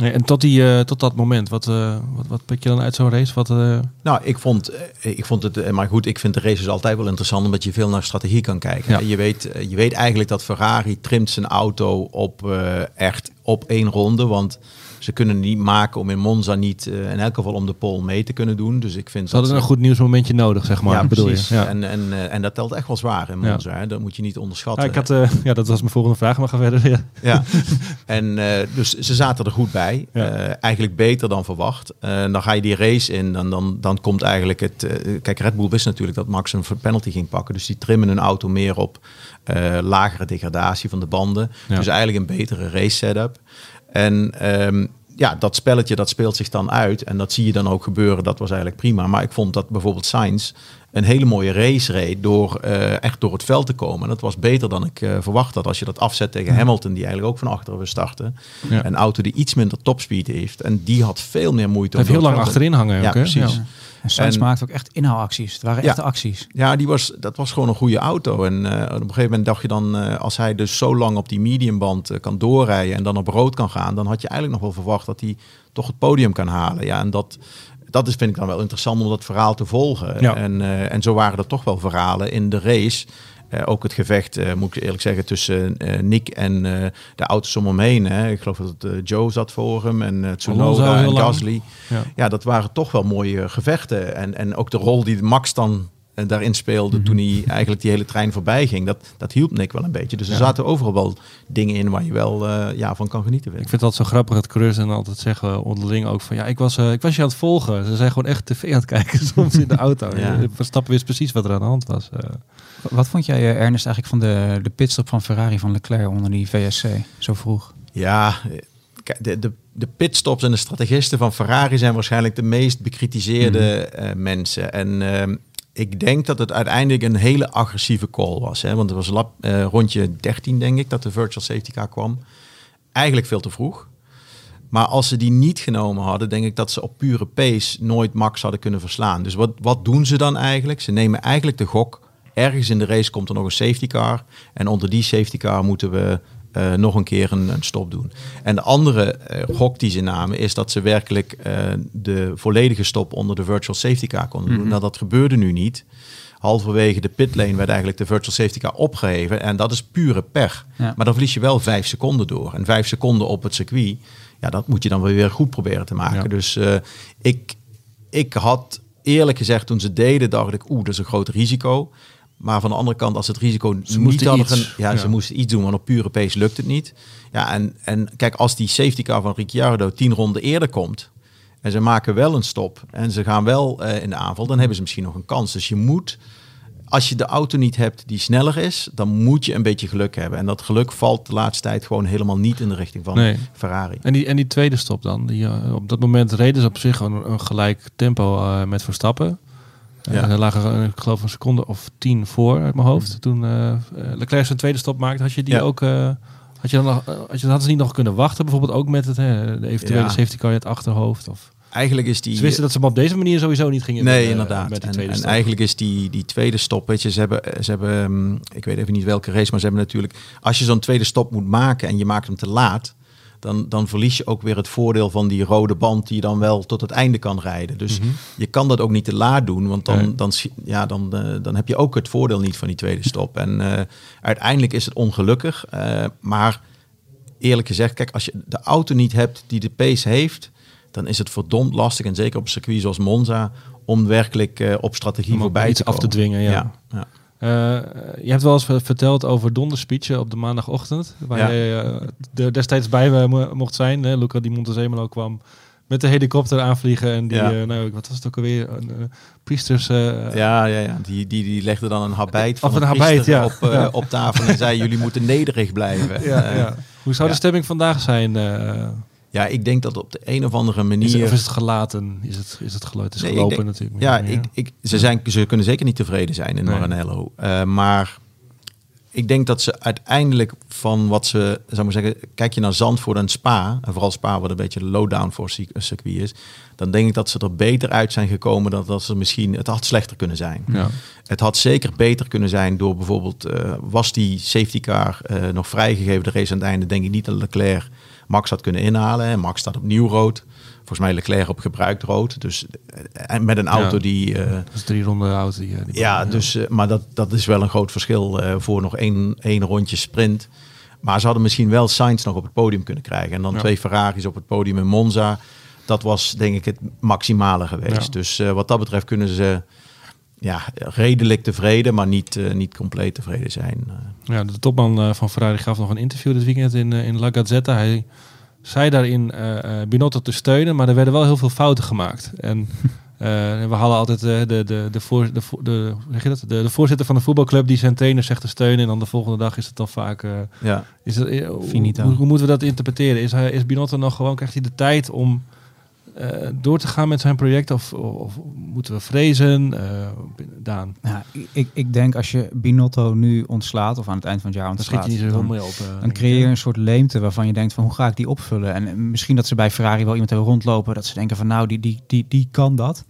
Nee, en tot, die, uh, tot dat moment, wat, uh, wat, wat pik je dan uit zo'n race? Wat, uh... Nou, ik vond, eh, ik vond het, maar goed, ik vind de races altijd wel interessant omdat je veel naar strategie kan kijken. Ja. Je, weet, je weet eigenlijk dat Ferrari trimt zijn auto op echt op één ronde, want ze kunnen niet maken om in Monza niet, uh, in elk geval om de pole mee te kunnen doen. Dus ik vind ze hadden een goed nieuwsmomentje nodig, zeg maar. Ja, bedoel precies. Je? Ja. En, en, uh, en dat telt echt wel zwaar in Monza. Ja. Hè? Dat moet je niet onderschatten. Ja, ik had, uh, ja, dat was mijn volgende vraag, maar ga verder. Ja. ja. En dus ze zaten er goed bij. Eigenlijk beter dan verwacht. dan ga je die race in. Dan, dan, dan komt eigenlijk het... kijk, Red Bull wist natuurlijk dat Max een penalty ging pakken. Dus die trimmen hun auto meer op lagere degradatie van de banden. Dus eigenlijk een betere race setup. En um, ja, dat spelletje dat speelt zich dan uit. En dat zie je dan ook gebeuren. Dat was eigenlijk prima. Maar ik vond dat bijvoorbeeld Sainz een hele mooie race reed door uh, echt door het veld te komen. En dat was beter dan ik uh, verwacht had. Als je dat afzet tegen ja. Hamilton, die eigenlijk ook van achteren wil starten. Ja. Een auto die iets minder topspeed heeft. En die had veel meer moeite. Hij heeft heel lang achterin hangen. Ja, hè? precies. Ja. En Sainz en, maakt ook echt inhaalacties. Het waren echte acties. Ja, die was, dat was gewoon een goede auto. En uh, op een gegeven moment dacht je dan, uh, als hij dus zo lang op die mediumband uh, kan doorrijden en dan op rood kan gaan, dan had je eigenlijk nog wel verwacht dat hij toch het podium kan halen. Ja, en dat, dat is, vind ik dan wel interessant om dat verhaal te volgen. Ja. En, en zo waren er toch wel verhalen in de race. Uh, ook het gevecht, uh, moet ik eerlijk zeggen, tussen uh, Nick en de auto's om hem heen. Hè. Ik geloof dat het Joe zat voor hem en Tsunoda en Gasly. Ja. ja. dat waren toch wel mooie gevechten. En, en ook de rol die Max dan daarin speelde Mhm. mm -hmm. toen hij eigenlijk die hele trein voorbij ging. Dat, dat hielp Nick wel een beetje. Dus er ja. zaten overal wel dingen in waar je wel ja, van kan genieten. Weet. Ik vind dat zo grappig dat coureurs dan altijd zeggen onderling ook van ja, ik was, ik was je aan het volgen. Ze zijn gewoon echt tv aan het kijken soms in de auto. ja. Verstappen wist precies wat er aan de hand was. Uh, wat vond jij, eh, Ernest, eigenlijk van de, de pitstop van Ferrari van Leclerc onder die VSC zo vroeg? Ja, de, de, de pitstops en de strategisten van Ferrari zijn waarschijnlijk de meest bekritiseerde mm. uh, mensen. En uh, ik denk dat het uiteindelijk een hele agressieve call was. Hè? Want het was uh, rondje 13, denk ik, dat de virtual safety car kwam. Eigenlijk veel te vroeg. Maar als ze die niet genomen hadden, denk ik dat ze op pure pace nooit Max hadden kunnen verslaan. Dus wat, wat doen ze dan eigenlijk? Ze nemen eigenlijk de gok ergens in de race komt er nog een safety car. En onder die safety car moeten we uh, nog een keer een, een, stop doen. En de andere uh, gok die ze namen is dat ze werkelijk uh, de volledige stop onder de virtual safety car konden doen. Mm -hmm. Nou, dat gebeurde nu niet. Halverwege de pitlane werd eigenlijk de virtual safety car opgeheven. En dat is pure pech. Ja. Maar dan verlies je wel vijf seconden door. En vijf seconden op het circuit, ja, dat moet je dan weer goed proberen te maken. Ja. Dus ik ik had eerlijk gezegd toen ze deden, dacht ik, oeh, dat is een groot risico. Maar van de andere kant, als het risico Ze niet hadden... iets, ja, ja. ze moesten iets doen, want op pure pace lukt het niet. Ja, en, en kijk, als die safety car van Ricciardo tien ronden eerder komt... en ze maken wel een stop en ze gaan wel eh, in de aanval... dan hebben ze misschien nog een kans. Dus je moet, als je de auto niet hebt die sneller is... dan moet je een beetje geluk hebben. En dat geluk valt de laatste tijd gewoon helemaal niet in de richting van Nee. Ferrari. En die, en die tweede stop dan? Die, eh, op dat moment reden ze op zich gewoon een, een gelijk tempo eh, met Verstappen. Ja. Er lagen er, ik geloof een seconde of tien voor uit mijn hoofd. Toen eh, eh, Leclerc zijn tweede stop maakte, had je die Ja. ook... eh, had je dan nog, eh, had je, hadden ze niet nog kunnen wachten? Bijvoorbeeld ook met het, hè, de eventuele Ja. safety car in het achterhoofd? Of, Eigenlijk is die... ze wisten dat ze hem op deze manier sowieso niet gingen Nee, inderdaad. Met en, en eigenlijk is die, die tweede stop, weet je, ze hebben, ze hebben, hm, ik weet even niet welke race, maar ze hebben natuurlijk, als je zo'n tweede stop moet maken en je maakt hem te laat, dan, dan verlies je ook weer het voordeel van die rode band die je dan wel tot het einde kan rijden. Dus Mhm. je kan dat ook niet te laat doen, want dan, Nee. dan, ja, dan, eh, dan heb je ook het voordeel niet van die tweede stop. En eh, uiteindelijk is het ongelukkig, eh, maar eerlijk gezegd, kijk, als je de auto niet hebt die de pace heeft, dan is het verdomd lastig, en zeker op een circuit zoals Monza, om werkelijk op strategie Om voorbij iets te af te dwingen, ja. Je hebt wel eens ver- verteld over donderspeechen op de maandagochtend. Waar Ja. jij eh, destijds bij eh, mo- mocht zijn. Hè? Luca Di Montezemolo kwam met de helikopter aanvliegen. En die, Ja. eh, nou, wat was het ook alweer? Een, eh, priesters... eh, Ja, ja, ja. Die, die, die legde dan een habijt van Of een habijt, ja. op, eh, Ja. op tafel en zei jullie moeten nederig blijven. ja, Eh, ja. Hoe zou de stemming vandaag zijn? Eh? ja, ik denk dat op de een of andere is, manier... het, of is het gelaten? Is het, is het geluid? Is Nee, gelopen denk- natuurlijk. Ja, meer. ik, ik, ze, zijn, ze kunnen zeker niet tevreden zijn in Nee. Maranello. Eh, maar ik denk dat ze uiteindelijk van wat ze, zou maar zeggen, kijk je naar Zandvoort en Spa, en vooral Spa wat een beetje low-down voor een circuit is, dan denk ik dat ze er beter uit zijn gekomen dan dat ze misschien, het had slechter kunnen zijn. Ja. Het had zeker beter kunnen zijn door bijvoorbeeld, eh, was die safety car eh, nog vrijgegeven de race aan het einde, denk ik niet dat Leclerc Max had kunnen inhalen. En Max staat opnieuw rood. Volgens mij Leclerc op gebruikt rood. Dus eh, en met een auto Ja. die... eh, Dat is drie ronden oud. Die, eh, die ja, dus, maar dat, dat is wel een groot verschil voor nog één, één rondje sprint. Maar ze hadden misschien wel Sainz nog op het podium kunnen krijgen. En dan Ja. twee Ferraris op het podium in Monza. Dat was denk ik het maximale geweest. Ja. Dus wat dat betreft kunnen ze ja, redelijk tevreden, maar niet, eh, niet compleet tevreden zijn. Eh, Ja, de topman eh, van Ferrari gaf nog een interview dit weekend in, in La Gazzetta. Hij zei daarin eh, eh, Binotto te steunen, maar er werden wel heel veel fouten gemaakt. En eh, we hadden altijd eh, de, de, de, voor, de, de, hoe zeg je dat? De, de voorzitter van de voetbalclub die zijn trainer zegt te steunen. En dan de volgende dag is het dan vaak... eh, ja. is het, hoe, hoe, hoe moeten we dat interpreteren? Is, hij, is Binotto nog gewoon, krijgt hij de tijd om eh, door te gaan met zijn project? Of, of moeten we vrezen? Eh, Daan, Ja, ik, ik denk als je Binotto nu ontslaat, of aan het eind van het jaar ontslaat, dan, op. eh, dan creëer je een soort leemte waarvan je denkt van hoe ga ik die opvullen? En misschien dat ze bij Ferrari wel iemand hebben rondlopen dat ze denken van nou, die, die, die, die kan dat.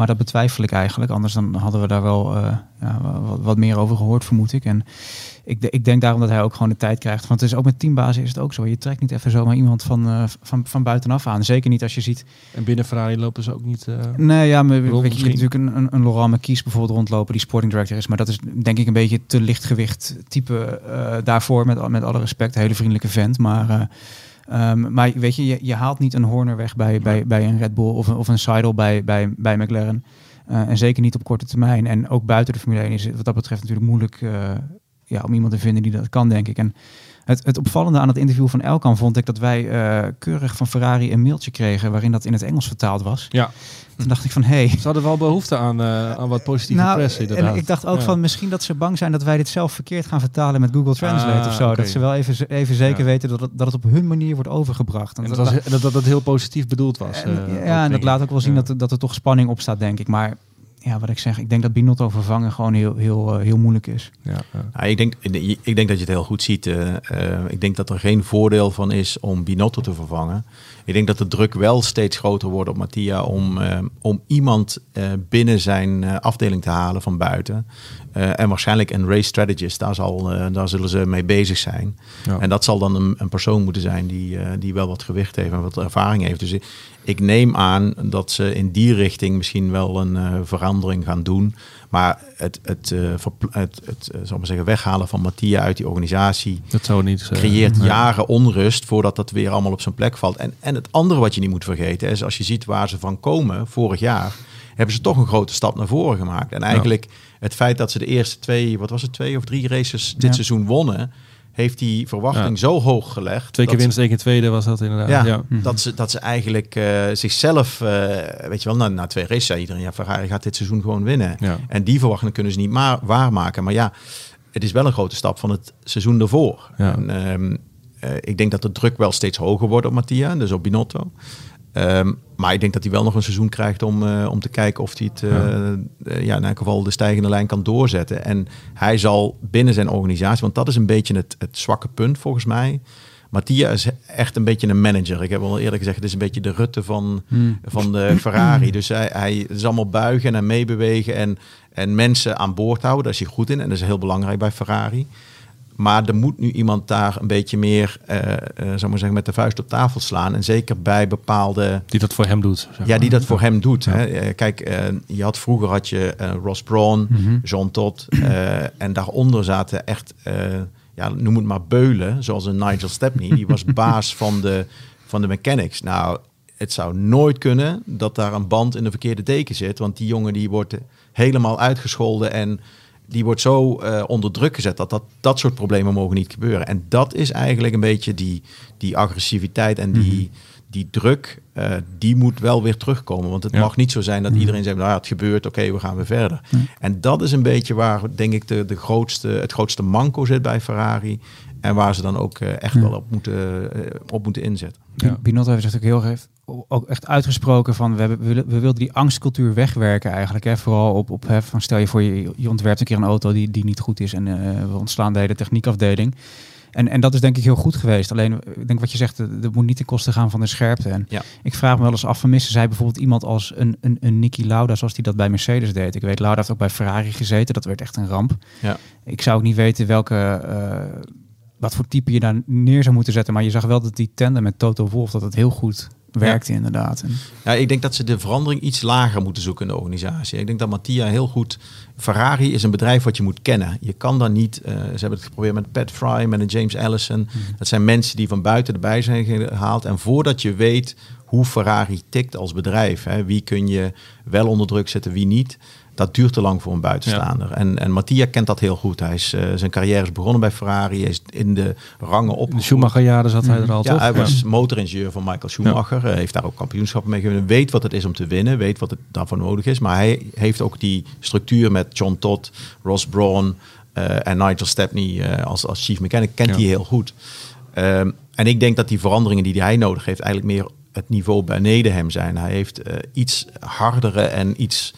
Maar dat betwijfel ik eigenlijk. Anders dan hadden we daar wel eh, ja, wat, wat meer over gehoord, vermoed ik. En ik, ik denk daarom dat hij ook gewoon de tijd krijgt. Want het is ook met teambazen is het ook zo. Je trekt niet even zomaar iemand van, eh, van, van buitenaf aan. Zeker niet als je ziet En binnen Ferrari lopen ze ook niet... eh, Nee, ja, maar Rond weet je, je hebt natuurlijk een, een, een Laurent Marquis bijvoorbeeld rondlopen, die sporting director is. Maar dat is denk ik een beetje te lichtgewicht type daarvoor, met, met alle respect. Een hele vriendelijke vent. Maar, eh, ehm, maar weet je, je, je haalt niet een Horner weg bij, bij, bij een Red Bull of een, of een Seidel bij, bij, bij McLaren. Eh, en zeker niet op korte termijn. En ook buiten de Formule 1 is het wat dat betreft natuurlijk moeilijk eh, ja, om iemand te vinden die dat kan, denk ik. En het, het opvallende aan het interview van Elkan vond ik dat wij eh, keurig van Ferrari een mailtje kregen waarin dat in het Engels vertaald was. Ja, Toen dacht ik van, hé, hey, ze hadden wel behoefte aan, eh, aan wat positieve nou, press inderdaad. en ik dacht ook Ja. van misschien dat ze bang zijn dat wij dit zelf verkeerd gaan vertalen met Google Translate Ah, of zo. Dat ze wel even, even zeker Ja. weten dat het, dat het op hun manier wordt overgebracht. En dat, dat- was, dat, dat dat heel positief bedoeld was. en- eh, ja, en dat laat ook wel zien dat, dat er toch spanning op staat, denk ik. Maar ja, wat ik zeg, ik denk dat Binotto vervangen gewoon heel, heel, eh, heel moeilijk is. Ja, ja. Nou, ik, denk, ik denk dat je het heel goed ziet. eh, eh, ik denk dat er geen voordeel van is om Binotto te vervangen. Ik denk dat de druk wel steeds groter wordt op Mattia om, eh, om iemand eh, binnen zijn eh, afdeling te halen van buiten. Eh, en waarschijnlijk een race strategist, daar, zal, daar zullen ze mee bezig zijn. Ja. En dat zal dan een, een persoon moeten zijn die, eh, die wel wat gewicht heeft en wat ervaring heeft. Dus ik, ik neem aan dat ze in die richting misschien wel een eh, vera- verandering gaan doen. Maar het, het, uh, het, het uh, zal maar zeggen, weghalen van Mattia uit die organisatie dat zou niet, uh, creëert nee. jaren onrust voordat dat weer allemaal op zijn plek valt. En, en het andere wat je niet moet vergeten is als je ziet waar ze van komen vorig jaar, hebben ze toch een grote stap naar voren gemaakt. En eigenlijk ja. het feit dat ze de eerste twee, wat was het, twee of drie races dit ja. seizoen wonnen, heeft die verwachting ja. zo hoog gelegd. Twee keer winst, één keer tweede was dat inderdaad. Ja, ja. Mm. dat, ze, dat ze eigenlijk uh, zichzelf, uh, weet je wel, na, na twee races zei iedereen, ja, Ferrari gaat dit seizoen gewoon winnen. Ja. En die verwachting kunnen ze niet maar waarmaken. Maar ja, het is wel een grote stap van het seizoen ervoor. En, um, uh, ik denk dat de druk wel steeds hoger wordt op Mattia, dus op Binotto. Um, maar ik denk dat hij wel nog een seizoen krijgt om, uh, om te kijken of hij het uh, ja. Uh, ja, in elk geval de stijgende lijn kan doorzetten. En hij zal binnen zijn organisatie, want dat is een beetje het, het zwakke punt volgens mij. Mattia is echt een beetje een manager. Ik heb al eerder gezegd, het is een beetje de Rutte van, hmm. van de Ferrari. Dus hij, hij is allemaal buigen en meebewegen en, en mensen aan boord houden. Daar is hij goed in en dat is heel belangrijk bij Ferrari. Maar er moet nu iemand daar een beetje meer, uh, uh, zou maar zeggen, met de vuist op tafel slaan. En zeker bij bepaalde... Die dat voor hem doet. Zeg maar. Ja, die dat voor hem doet. Ja. Hè. Kijk, uh, je had vroeger had je Ross Brawn, mm -hmm. John Todd. en daaronder zaten echt, ja, noem het maar beulen. Zoals een Nigel Stepney. Die was baas van de, van de mechanics. Nou, het zou nooit kunnen dat daar een band in de verkeerde deken zit. Want die jongen die wordt helemaal uitgescholden en die wordt zo uh, onder druk gezet dat, dat dat soort problemen mogen niet gebeuren. En dat is eigenlijk een beetje die, die agressiviteit en die, mm -hmm. die druk, uh, die moet wel weer terugkomen. Want het ja. mag niet zo zijn dat iedereen zegt, nou ja, het gebeurt, oké, okay, we gaan weer verder. En dat is een beetje waar, denk ik, de, de grootste, het grootste manco zit bij Ferrari. En waar ze dan ook uh, echt wel op moeten, op moeten inzetten. Ja. Binotto heeft natuurlijk heel heeft ook echt uitgesproken van we, we, we wilden die angstcultuur wegwerken eigenlijk. Hè? Vooral op, op hè, van stel je voor je, je ontwerpt een keer een auto die, die niet goed is en uh, we ontslaan de hele techniekafdeling. En, en dat is denk ik heel goed geweest. Alleen, ik denk wat je zegt, dat moet niet ten koste gaan van de scherpte. En ja. ik vraag me wel eens af, van missen zij bijvoorbeeld iemand als een, een, een Nicky Lauda, zoals die dat bij Mercedes deed. Ik weet, Lauda heeft ook bij Ferrari gezeten. Dat werd echt een ramp. Ja. Ik zou ook niet weten welke... Uh, wat voor type je daar neer zou moeten zetten. Maar je zag wel dat die tandem met Toto Wolff, dat het heel goed werkte ja. inderdaad. En ja, ik denk dat ze de verandering iets lager moeten zoeken in de organisatie. Ik denk dat Mattia heel goed... Ferrari is een bedrijf wat je moet kennen. Je kan dan niet... Uh, ze hebben het geprobeerd met Pat Fry, met een James Allison. Mm -hmm. Dat zijn mensen die van buiten erbij zijn gehaald. En voordat je weet hoe Ferrari tikt als bedrijf... Hè, wie kun je wel onder druk zetten, wie niet dat duurt te lang voor een buitenstaander. Ja. En, en Mattia kent dat heel goed. Hij is, uh, zijn carrière is begonnen bij Ferrari. Hij is in de rangen op. De Schumacher-jaren zat hij er al, ja, toch? Hij was motoringenieur van Michael Schumacher. Ja. heeft daar ook kampioenschappen mee gewonnen. Weet wat het is om te winnen. Weet wat het daarvoor nodig is. Maar hij heeft ook die structuur met John Todd, Ross Brawn uh, en Nigel Stepney uh, als, als chief mechanic. Kent hij heel goed. Um, en ik denk dat die veranderingen die hij nodig heeft... eigenlijk meer het niveau beneden hem zijn. Hij heeft iets hardere en iets...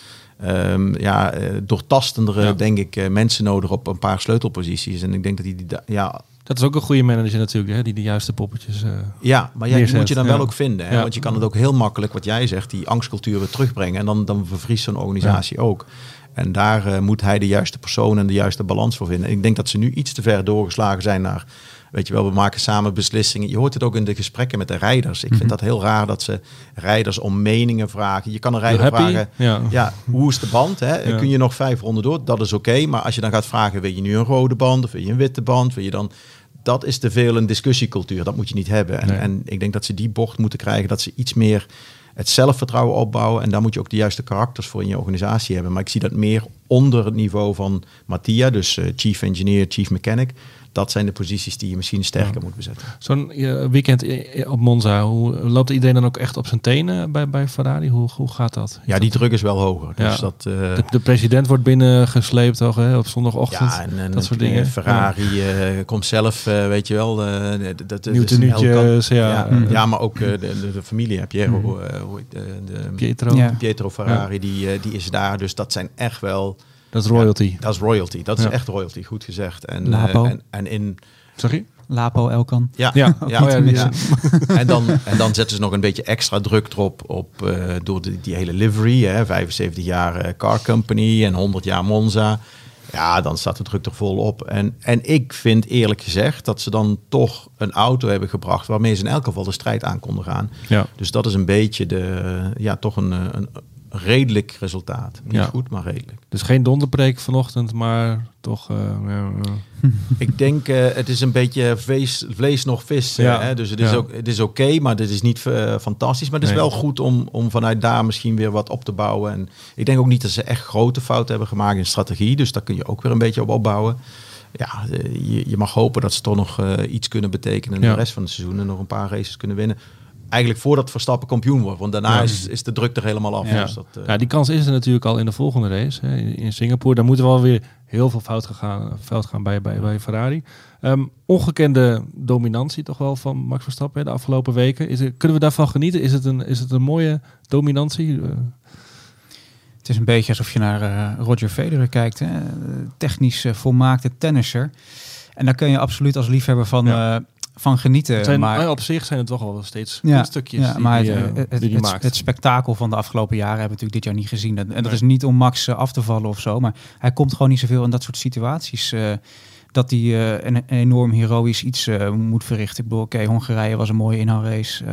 Um, ja, uh, doortastendere, ja. denk ik, uh, mensen nodig op een paar sleutelposities. En ik denk dat hij die, ja... Dat is ook een goede manager natuurlijk, hè? die de juiste poppetjes uh, Ja, maar ja, die moet je dan ja. wel ook vinden. Hè? Ja. Want je kan het ook heel makkelijk, wat jij zegt, die angstcultuur weer terugbrengen. En dan, dan vervriest zo'n organisatie ook. En daar uh, moet hij de juiste persoon en de juiste balans voor vinden. En ik denk dat ze nu iets te ver doorgeslagen zijn naar weet je wel, we maken samen beslissingen. Je hoort het ook in de gesprekken met de rijders. Ik mm -hmm. vind dat heel raar dat ze rijders om meningen vragen. Je kan een rijder vragen, ja. ja. hoe is de band? Hè? Ja. Kun je nog vijf ronden door? Dat is oké. Okay. Maar als je dan gaat vragen, wil je nu een rode band of wil je een witte band? Wil je dan... Dat is te veel een discussiecultuur. Dat moet je niet hebben. En, nee. en ik denk dat ze die bocht moeten krijgen. Dat ze iets meer het zelfvertrouwen opbouwen. En daar moet je ook de juiste karakters voor in je organisatie hebben. Maar ik zie dat meer onder het niveau van Mattia, dus uh, chief engineer, chief mechanic dat zijn de posities die je misschien sterker ja. moet bezetten. Zo'n uh, weekend op Monza, hoe loopt iedereen dan ook echt op zijn tenen bij, bij Ferrari? Hoe, hoe gaat dat? Ja, die druk is wel hoger. Dus ja. dat, uh, de, de, president wordt binnengesleept toch, hè, op zondagochtend. Ja, en, en dat soort dingen. Ferrari ja. uh, komt zelf, weet je wel. dat, Nieuw tenuutjes, ja. Ja, mm. ja, maar ook de, de, de, familie. Piero, mm. de, de, Pietro. Pietro Ferrari, die, die is daar. Dus dat zijn echt wel... Dat is royalty. Ja, dat is royalty. Dat is ja. echt royalty, goed gezegd. En, Lapo. Uh, en, en in... Sorry? Lapo Elkan. Ja, ja. ja. Ja, ja. en, dan, en dan zetten ze nog een beetje extra druk erop op, uh, door de, die hele livery. Hè, 75 jaar uh, car company en 100 jaar Monza. Ja, dan staat de druk er vol op. En, en ik vind eerlijk gezegd dat ze dan toch een auto hebben gebracht waarmee ze in elk geval de strijd aan konden gaan. Ja. Dus dat is een beetje de, ja, toch een, een redelijk resultaat. Niet Ja. goed, maar redelijk. Dus geen donderpreek vanochtend, maar toch... eh, ja, ja. Ik denk, eh, het is een beetje vlees, vlees nog vis. eh, Ja. hè? Dus het is, Ja. ook, het is oké, maar dit is niet eh, fantastisch. Maar het is Nee. wel goed om, om vanuit daar misschien weer wat op te bouwen. En ik denk ook niet dat ze echt grote fouten hebben gemaakt in strategie. Dus daar kun je ook weer een beetje op opbouwen. Ja, eh, je, je mag hopen dat ze toch nog eh, iets kunnen betekenen in de rest van het seizoen. En nog een paar races kunnen winnen. Eigenlijk voordat Verstappen kampioen wordt. Want daarna Ja. is, is de druk er helemaal af. Ja. Dus dat, eh, Ja, die kans is er natuurlijk al in de volgende race hè, in- in Singapore. Daar moeten we alweer heel veel fout gegaan, fout gaan bij, bij, bij Ferrari. Ehm, ongekende dominantie toch wel van Max Verstappen hè, de afgelopen weken. Is er, kunnen we daarvan genieten? Is het een, is het een mooie dominantie? Eh, Het is een beetje alsof je naar eh, Roger Federer kijkt. Hè? Technisch volmaakte tennisser. En daar kun je absoluut als liefhebber van, Ja. eh, van genieten. zijn, maar, op zich zijn het toch wel steeds ja, die, maar die, eh, het, die het, spektakel van de afgelopen jaren hebben we natuurlijk dit jaar niet gezien. En, dat Nee. is niet om Max eh, af te vallen of zo. Maar hij komt gewoon niet zoveel in dat soort situaties. eh, dat hij een, enorm heroïsch iets moet verrichten. Ik bedoel, oké, Hongarije was een mooie inhaalrace.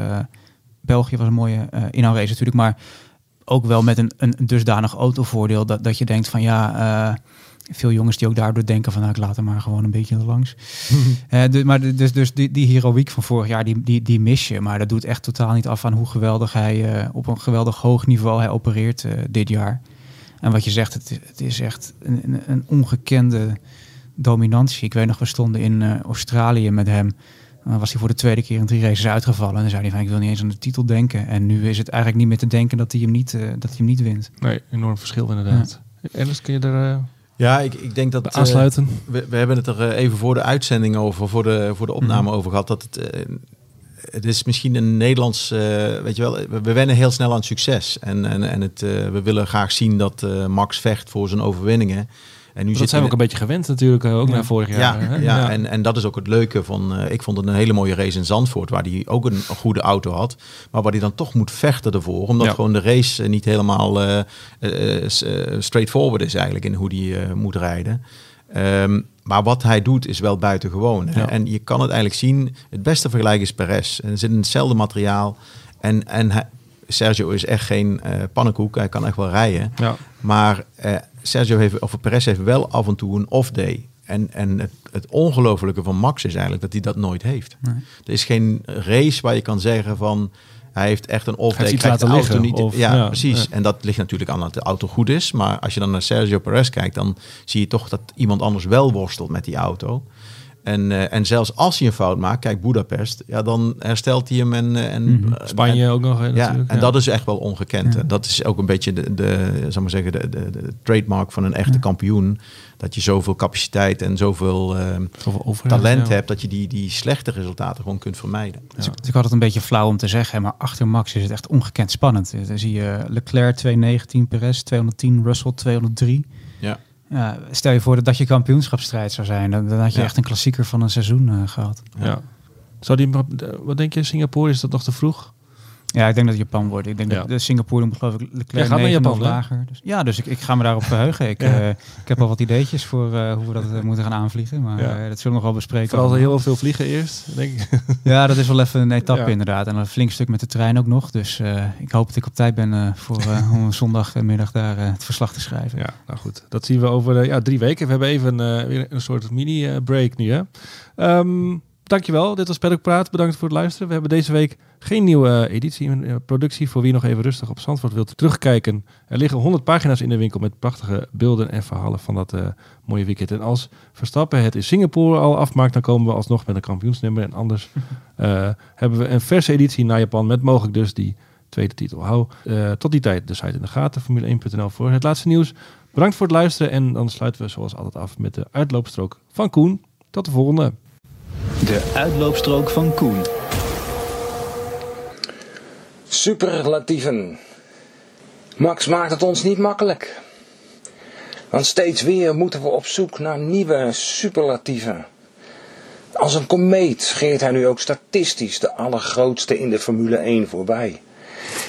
België was een mooie inhaalrace natuurlijk. Maar ook wel met een, een dusdanig autovoordeel dat, dat je denkt van ja... veel jongens die ook daardoor denken van nou, ik laat hem maar gewoon een beetje langs. Eh, dus, maar dus, dus die, die heroïek van vorig jaar, die, die, die mis je. Maar dat doet echt totaal niet af aan hoe geweldig hij eh, op een geweldig hoog niveau hij opereert eh, dit jaar. En wat je zegt, het, is- het is echt een, een, een ongekende dominantie. Ik weet nog, we stonden in eh, Australië met hem. Dan was hij voor de tweede keer in drie races uitgevallen. En dan zei hij van, ik wil niet eens aan de titel denken. En nu is het eigenlijk niet meer te denken dat hij hem niet, eh, dat hij hem niet wint. Nee, enorm verschil inderdaad. Ernst, kun je er eh, ja, ik, ik denk dat... bij eh, aansluiten? We, we hebben het er eh, even voor de uitzending over, voor de, voor de opname over gehad. Dat het, eh, het is misschien een Nederlands, weet je wel, we, we wennen heel snel aan succes. En, en, en het, we willen graag zien dat Max vecht voor zijn overwinningen. En nu dat zijn we ook een beetje gewend natuurlijk, eh, ook Ja. naar vorig ja, jaar. hè? ja, En, en dat is ook het leuke van. eh, ik vond het een hele mooie race in Zandvoort, waar hij ook een, goede auto had. Maar waar hij dan toch moet vechten ervoor. Omdat Ja. gewoon de race eh, niet helemaal straightforward is eigenlijk in hoe hij eh, moet rijden. Ehm, maar wat hij doet is wel buitengewoon. hè. Ja. En je kan het eigenlijk zien. Het beste vergelijk is Perez. En zit in hetzelfde materiaal. En, en hij- Sergio is echt geen eh pannenkoek. Hij kan echt wel rijden. Ja. Maar Sergio heeft, of Perez heeft wel af en toe een off-day. En, en het, het ongelofelijke van Max is eigenlijk dat hij dat nooit heeft. Nee. Er is geen race waar je kan zeggen van hij heeft echt een off-day. Hij krijgt de auto liggen, niet. of- ja, ja, precies. ja. En dat ligt natuurlijk aan dat de auto goed is. Maar als je dan naar Sergio Perez kijkt, dan zie je toch dat iemand anders wel worstelt met die auto. En, eh, en zelfs als hij een fout maakt, kijk Budapest, ja, dan herstelt hij hem en, eh, en Mhm. eh, Spanje ook nog. Hè, ja, en dat is echt wel ongekend. Ja. Dat is ook een beetje de, de, zal maar zeggen, de, de, de trademark van een echte kampioen. Dat je zoveel capaciteit en zoveel eh, Zoveel overheid, talent ja. hebt dat je die, die slechte resultaten gewoon kunt vermijden. Het is ook altijd een beetje flauw om te zeggen, maar achter Max is het echt ongekend spannend. Dan zie je Leclerc 219, Perez 210, Russell 203. Ja. Stel je voor dat dat je kampioenschapsstrijd zou zijn, dan, dan had je Ja. echt een klassieker van een seizoen eh, gehad. Ja. Zou die, wat denk je, Singapore, is dat nog te vroeg? Ja, ik denk dat het Japan wordt. Ik denk Ja. dat de Singapore moet geloof ik Leclerc gaat naar 9 Japan, of hè? lager. Dus, ja, dus ik, ik ga me daarop verheugen. Ik, Ja. eh, ik heb al wat ideetjes voor eh, hoe we dat eh, moeten gaan aanvliegen, maar Ja. eh, dat zullen we nog wel bespreken. Vooral heel veel vliegen eerst, denk ik. Ja, dat is wel even een etappe Ja. inderdaad. En een flink stuk met de trein ook nog. Dus eh, ik hoop dat ik op tijd ben eh, voor, eh, om zondagmiddag daar eh, het verslag te schrijven. Ja, nou goed. Dat zien we over eh, ja, drie weken. We hebben even eh, weer een soort mini-break nu. Hè? Ehm, dankjewel. Dit was Paddock Praat. Bedankt voor het luisteren. We hebben deze week geen nieuwe editie, eh, productie. Voor wie nog even rustig op Zandvoort wilt terugkijken. Er liggen 100 pagina's in de winkel met prachtige beelden en verhalen van dat eh, mooie weekend. En als Verstappen het in Singapore al afmaakt, dan komen we alsnog met een kampioensnummer. En anders eh, hebben we een verse editie naar Japan met mogelijk dus die tweede titel. Hou tot die tijd de site in de gaten, formule1.nl voor het laatste nieuws. Bedankt voor het luisteren en dan sluiten we zoals altijd af met de uitloopstrook van Koen. Tot de volgende. De uitloopstrook van Koen. Superlatieven. Max maakt het ons niet makkelijk. Want steeds weer moeten we op zoek naar nieuwe superlatieven. Als een komeet scheert hij nu ook statistisch de allergrootste in de Formule 1 voorbij.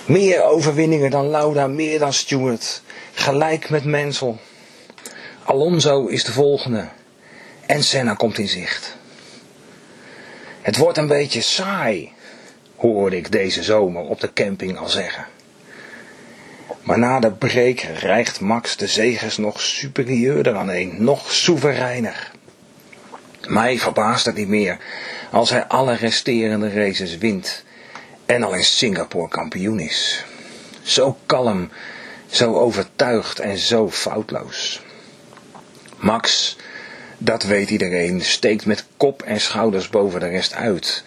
Meer overwinningen dan Lauda, meer dan Stewart. Gelijk met Mansell. Alonso is de volgende. En Senna komt in zicht. Het wordt een beetje saai, hoorde ik deze zomer op de camping al zeggen. Maar na de break rijgt Max de zegers nog superieurder aan een, nog soevereiner. Mij verbaast het niet meer als hij alle resterende races wint en al in Singapore kampioen is. Zo kalm, zo overtuigd en zo foutloos. Max, dat weet iedereen, steekt met kop en schouders boven de rest uit.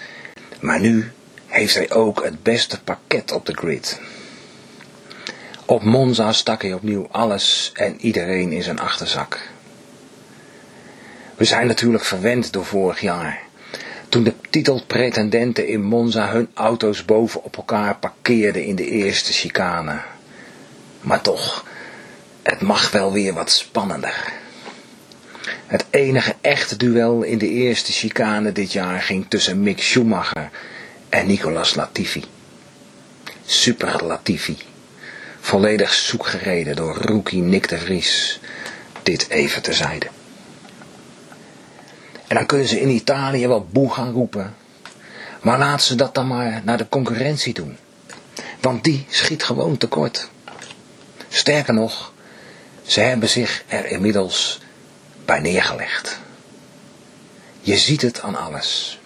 Maar nu heeft hij ook het beste pakket op de grid. Op Monza stak hij opnieuw alles en iedereen in zijn achterzak. We zijn natuurlijk verwend door vorig jaar. Toen de titelpretendenten in Monza hun auto's boven op elkaar parkeerden in de eerste chicane. Maar toch, het mag wel weer wat spannender. Het enige echte duel in de eerste chicane dit jaar ging tussen Mick Schumacher en Nicolas Latifi. Super Latifi. Volledig zoekgereden door rookie Nick de Vries. Dit even terzijde. En dan kunnen ze in Italië wel boe gaan roepen. Maar laat ze dat dan maar naar de concurrentie doen. Want die schiet gewoon tekort. Sterker nog, ze hebben zich er inmiddels bij neergelegd. Je ziet het aan alles.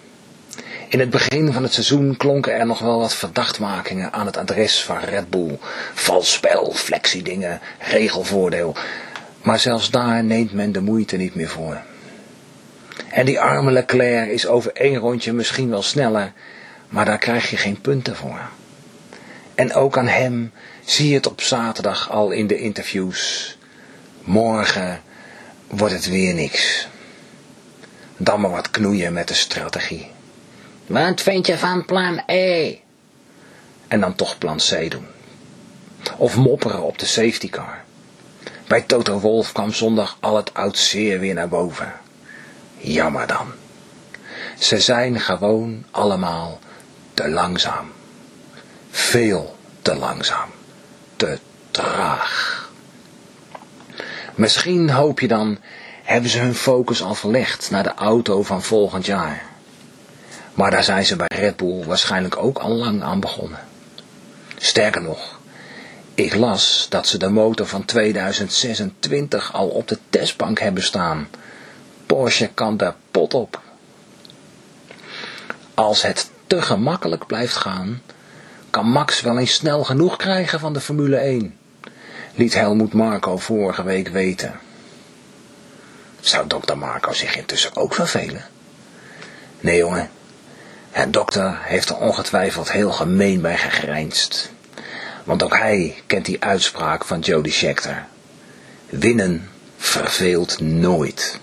In het begin van het seizoen klonken er nog wel wat verdachtmakingen aan het adres van Red Bull. Vals spel, flexiedingen, regelvoordeel. Maar zelfs daar neemt men de moeite niet meer voor. En die arme Leclerc is over één rondje misschien wel sneller, maar daar krijg je geen punten voor. En ook aan hem zie je het op zaterdag al in de interviews. Morgen wordt het weer niks. Dan maar wat knoeien met de strategie. Wat vind je van plan E? En dan toch plan C doen. Of mopperen op de safety car. Bij Toto Wolf kwam zondag al het oud zeer weer naar boven. Jammer dan. Ze zijn gewoon allemaal te langzaam. Veel te langzaam. Te traag. Misschien hoop je dan, hebben ze hun focus al verlegd naar de auto van volgend jaar. Maar daar zijn ze bij Red Bull waarschijnlijk ook al lang aan begonnen. Sterker nog, ik las dat ze de motor van 2026 al op de testbank hebben staan. Porsche kan daar pot op. Als het te gemakkelijk blijft gaan, kan Max wel eens snel genoeg krijgen van de Formule 1, liet Helmoet Marco vorige week weten. Zou dokter Marco zich intussen ook vervelen? Nee jongen, het dokter heeft er ongetwijfeld heel gemeen bij gegrijnst. Want ook hij kent die uitspraak van Jody Scheckter. Winnen verveelt nooit.